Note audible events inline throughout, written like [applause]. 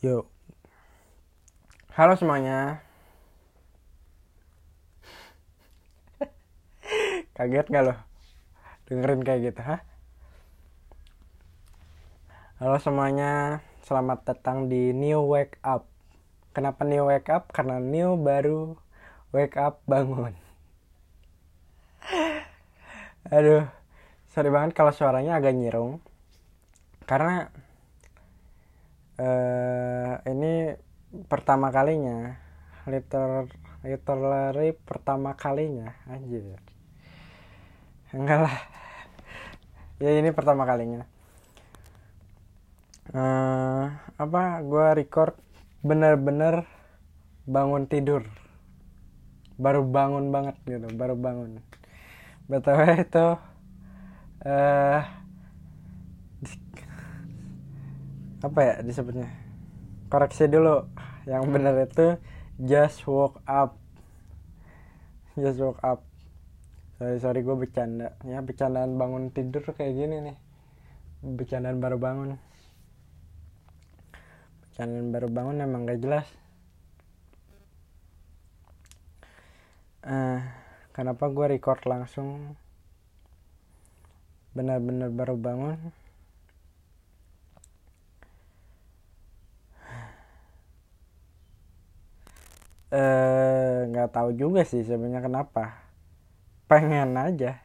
Yuk. Halo semuanya. [laughs] Kaget gak lo? Dengerin kayak gitu, ha? Halo semuanya, selamat datang di New Wake Up. Kenapa New Wake Up? Karena New baru wake up bangun. [laughs] Aduh, sorry banget kalau suaranya agak nyirung. Karena uh, ini pertama kalinya. Liter literally pertama kalinya. Anjir. Enggak lah. Ya ini pertama kalinya. Uh, apa gue record bener-bener bangun tidur. Baru bangun banget gitu baru bangun. Btw itu uh, apa ya disebutnya? Koreksi dulu. Yang benar itu just woke up. Just woke up. Sorry sorry gue bercanda. Ya bercandaan bangun tidur kayak gini nih. Bercandaan baru bangun. Bercandaan baru bangun emang gak jelas. Uh, kenapa gue record langsung? Benar-benar baru bangun nggak uh, tahu juga sih sebenarnya kenapa. Pengen aja.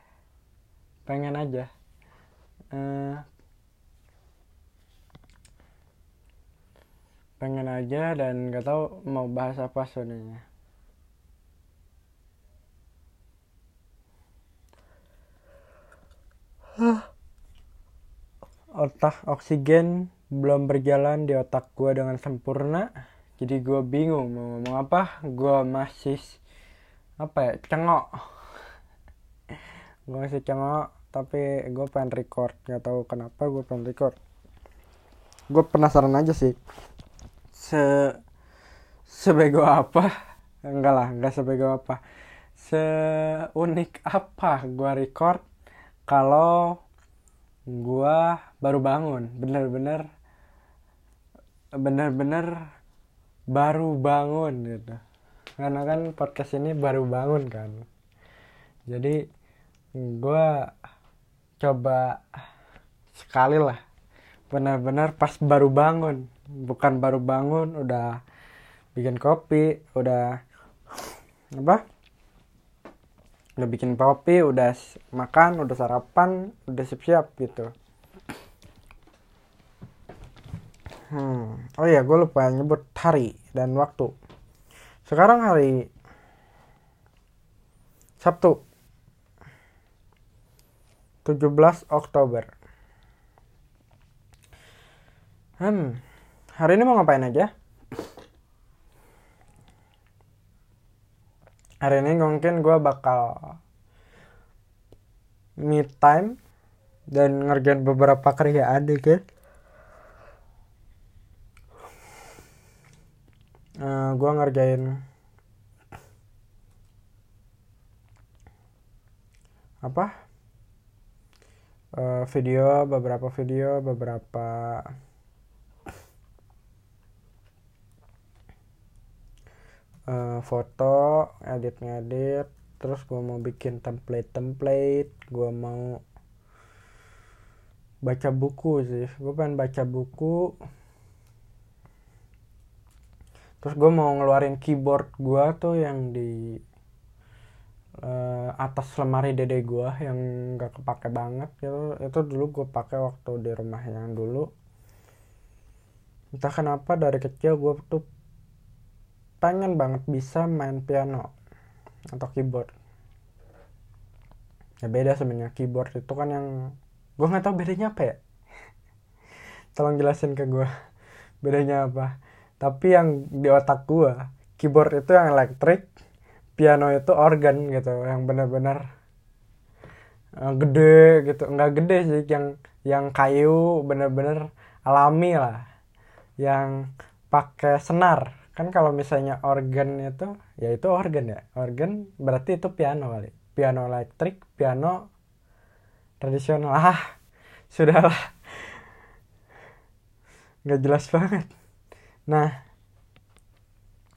Pengen aja. Uh, pengen aja dan nggak tahu mau bahas apa sebenarnya. Otak oksigen belum berjalan di otak gue dengan sempurna jadi gue bingung mau ngomong apa. Gue masih apa ya cengok. Gue masih cengok tapi gue pengen record. Nggak tahu kenapa gue pengen record. Gue penasaran aja sih. Se sebego apa? Enggak lah enggak sebego apa. Seunik apa gue record kalau gue baru bangun? Bener-bener bener-bener baru bangun gitu. Karena kan podcast ini baru bangun kan. Jadi gue coba sekali lah. Benar-benar pas baru bangun. Bukan baru bangun udah bikin kopi udah apa? Udah bikin kopi udah makan udah sarapan udah siap-siap gitu Hmm. Oh iya, gue lupa nyebut hari dan waktu. Sekarang hari Sabtu 17 Oktober. Hmm, hari ini mau ngapain aja? Hari ini mungkin gue bakal me time dan ngerjain beberapa kerjaan deh uh, gue ngerjain apa? Uh, video beberapa video beberapa uh, foto edit ngedit terus gue mau bikin template template gue mau baca buku sih. Gue pengen baca buku terus gue mau ngeluarin keyboard gue tuh yang di uh, atas lemari dede gue yang gak kepake banget gitu. Itu dulu gue pakai waktu di rumah yang dulu. Entah kenapa dari kecil gue tuh pengen banget bisa main piano atau keyboard. Ya beda sebenarnya keyboard itu kan yang gue nggak tahu bedanya apa ya. [laughs] Tolong jelasin ke gue bedanya apa tapi yang di otak gua keyboard itu yang elektrik piano itu organ gitu yang benar-benar uh, gede gitu. Nggak gede sih yang yang kayu bener-bener alami lah. Yang pakai senar. Kan kalau misalnya organ itu ya itu organ ya. Organ berarti itu piano kali. Piano elektrik piano tradisional. Ah sudahlah. Nggak jelas banget nah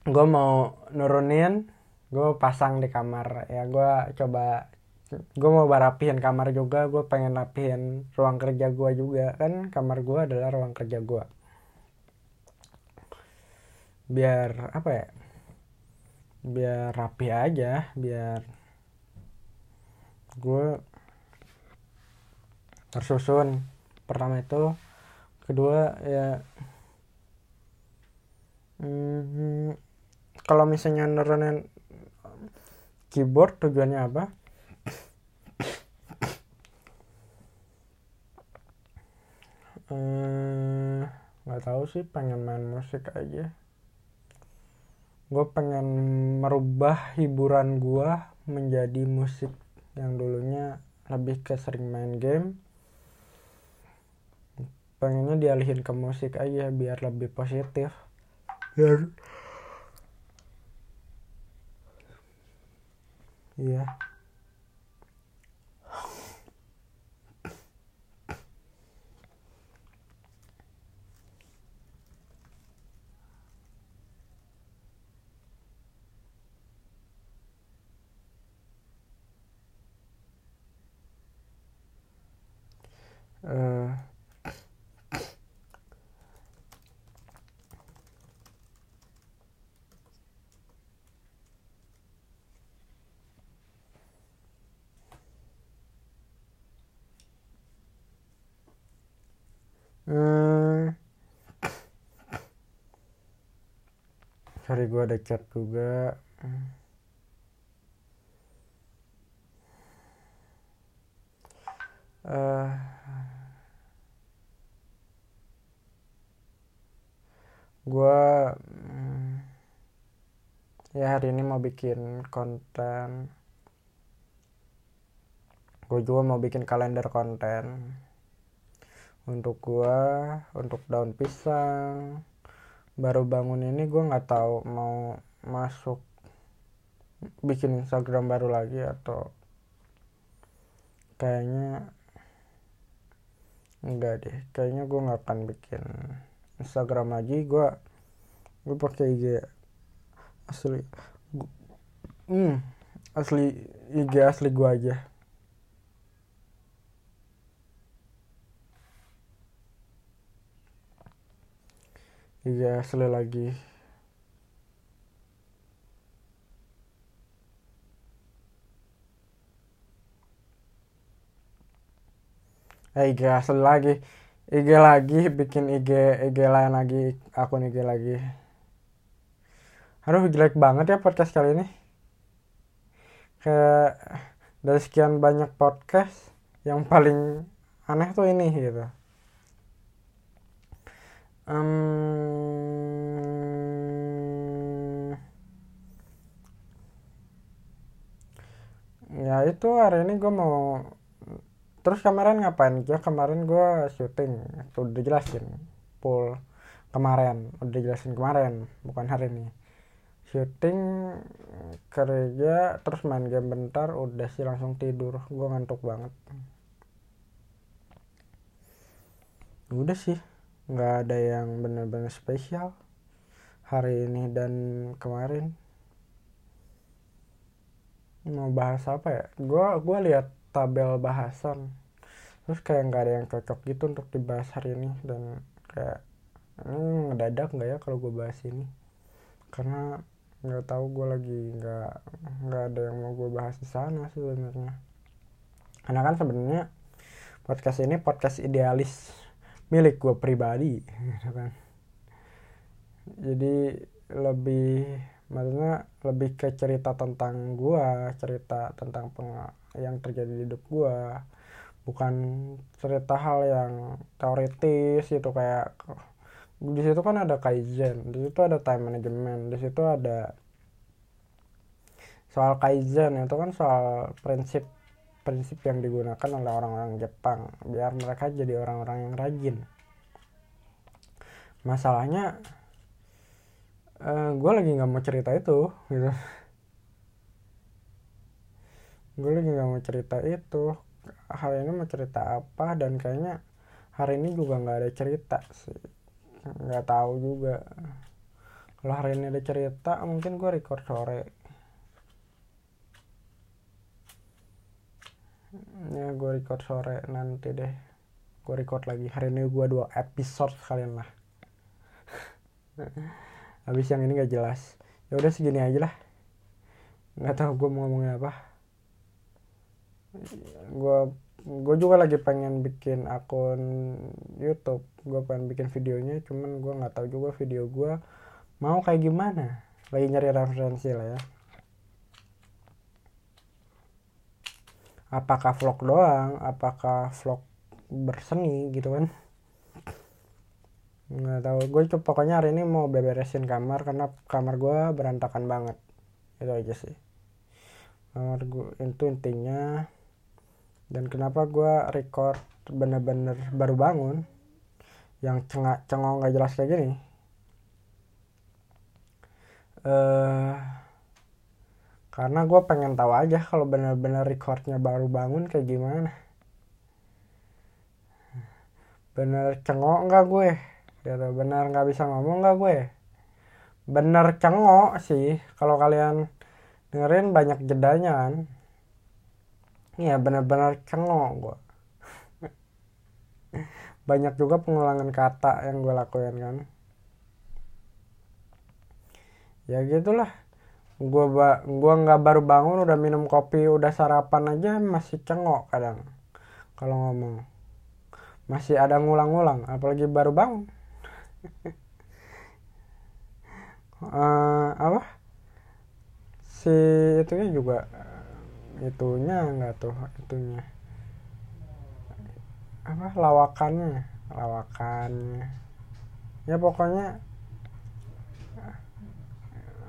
gue mau nurunin gue pasang di kamar. Ya gue coba gue mau barapihin kamar juga gue pengen rapihin ruang kerja gue juga. Kan kamar gue adalah ruang kerja gue biar apa ya biar rapi aja biar gue tersusun. Pertama itu kedua ya hmm, kalau misalnya nurunin keyboard tujuannya apa? Eh, nggak tahu sih pengen main musik aja. Gue pengen merubah hiburan gue menjadi musik yang dulunya lebih ke sering main game. Pengennya dialihin ke musik aja biar lebih positif biar iya Hmm. Sorry gue ada chat juga. Uh, gue hmm, ya hari ini mau bikin konten. Gue juga mau bikin kalender konten untuk gua untuk daun pisang. Baru bangun ini gua nggak tahu mau masuk bikin Instagram baru lagi atau kayaknya enggak deh. Kayaknya gua nggak akan bikin Instagram lagi. Gua gue pakai IG asli. Gua, hmm, asli IG asli gua aja iya asli lagi. Eh IG asli lagi. IG lagi bikin IG IG lain lagi akun IG lagi. Aduh jelek banget ya podcast kali ini. Kayak dari sekian banyak podcast yang paling aneh tuh ini gitu um, ya itu hari ini gue mau terus kemarin ngapain? Ya kemarin gue syuting udah dijelasin full kemarin udah dijelasin kemarin bukan hari ini. Syuting kerja terus main game bentar udah sih langsung tidur gue ngantuk banget. Udah sih nggak ada yang benar-benar spesial hari ini dan kemarin. Mau bahas apa ya? Gue gua lihat tabel bahasan. Terus kayak nggak ada yang cocok gitu untuk dibahas hari ini dan kayak ini ngedadak nggak ya kalau gue bahas ini? Karena nggak tahu gue lagi nggak nggak ada yang mau gue bahas di sana sebenarnya. Karena kan sebenarnya podcast ini podcast idealis milik gue pribadi gitu kan. Jadi lebih maksudnya lebih ke cerita tentang gue cerita tentang peng yang terjadi di hidup gue bukan cerita hal yang teoritis gitu kayak di situ kan ada kaizen di situ ada time management di situ ada soal kaizen itu kan soal prinsip prinsip yang digunakan oleh orang-orang Jepang biar mereka jadi orang-orang yang rajin. Masalahnya uh, eh, gue lagi nggak mau cerita itu gitu. Gue lagi nggak mau cerita itu. Hari ini mau cerita apa dan kayaknya hari ini juga nggak ada cerita sih. Nggak tahu juga. Kalau hari ini ada cerita mungkin gue record sore ya gue record sore nanti deh. Gue record lagi. Hari ini gue dua episode sekalian lah. [laughs] Habis yang ini gak jelas. Ya udah segini aja lah. Nggak tahu gue mau ngomongin apa. Gue gue juga lagi pengen bikin akun YouTube. Gue pengen bikin videonya cuman gue nggak tahu juga video gue mau kayak gimana. Lagi nyari referensi lah ya apakah vlog doang? Apakah vlog berseni gitu kan? Nggak tahu. Gue coba pokoknya hari ini mau beberesin kamar karena kamar gue berantakan banget. Itu aja sih. Kamar gue itu intinya. Dan kenapa gue record bener-bener baru bangun? Yang cengak cengong nggak jelas kayak gini. Eh uh, karena gue pengen tahu aja kalau bener-bener recordnya baru bangun kayak gimana. Bener cengok nggak gue? Gitu bener nggak bisa ngomong nggak gue? Bener cengok sih kalau kalian dengerin banyak jedanya kan. Iya bener-bener cengok gue [laughs] banyak juga pengulangan kata yang gue lakuin kan. Ya gitulah gua ba gua nggak baru bangun udah minum kopi udah sarapan aja masih cengok kadang kalau ngomong. Masih ada ngulang-ngulang apalagi baru bangun. Uh, [laughs] apa? Si itunya juga itunya enggak tuh itunya. Apa lawakannya lawakannya. Ya pokoknya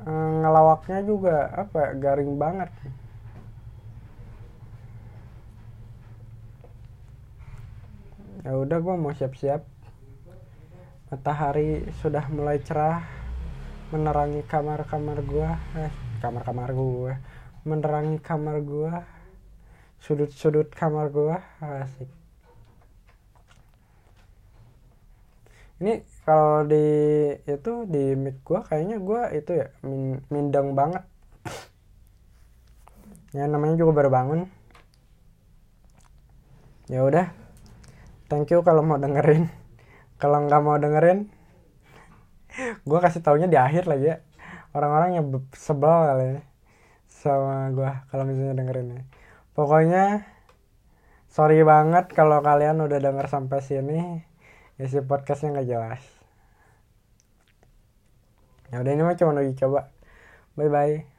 ngelawaknya juga apa garing banget. Ya udah gue mau siap-siap. Matahari sudah mulai cerah menerangi kamar-kamar gue eh kamar-kamar gue menerangi kamar gue sudut-sudut kamar gue asik ini kalau di itu di mic gue kayaknya gue itu ya min, mindeng banget. Ya namanya juga baru bangun. Ya udah. Thank you kalau mau dengerin. Kalau nggak mau dengerin gue kasih taunya di akhir lagi ya. Orang-orang yang sebel kali ya sama gue kalau misalnya dengerin ya pokoknya sorry banget kalau kalian udah denger sampai sini isi podcastnya nggak jelas. Ya udah ini mah cuma lagi coba. Bye bye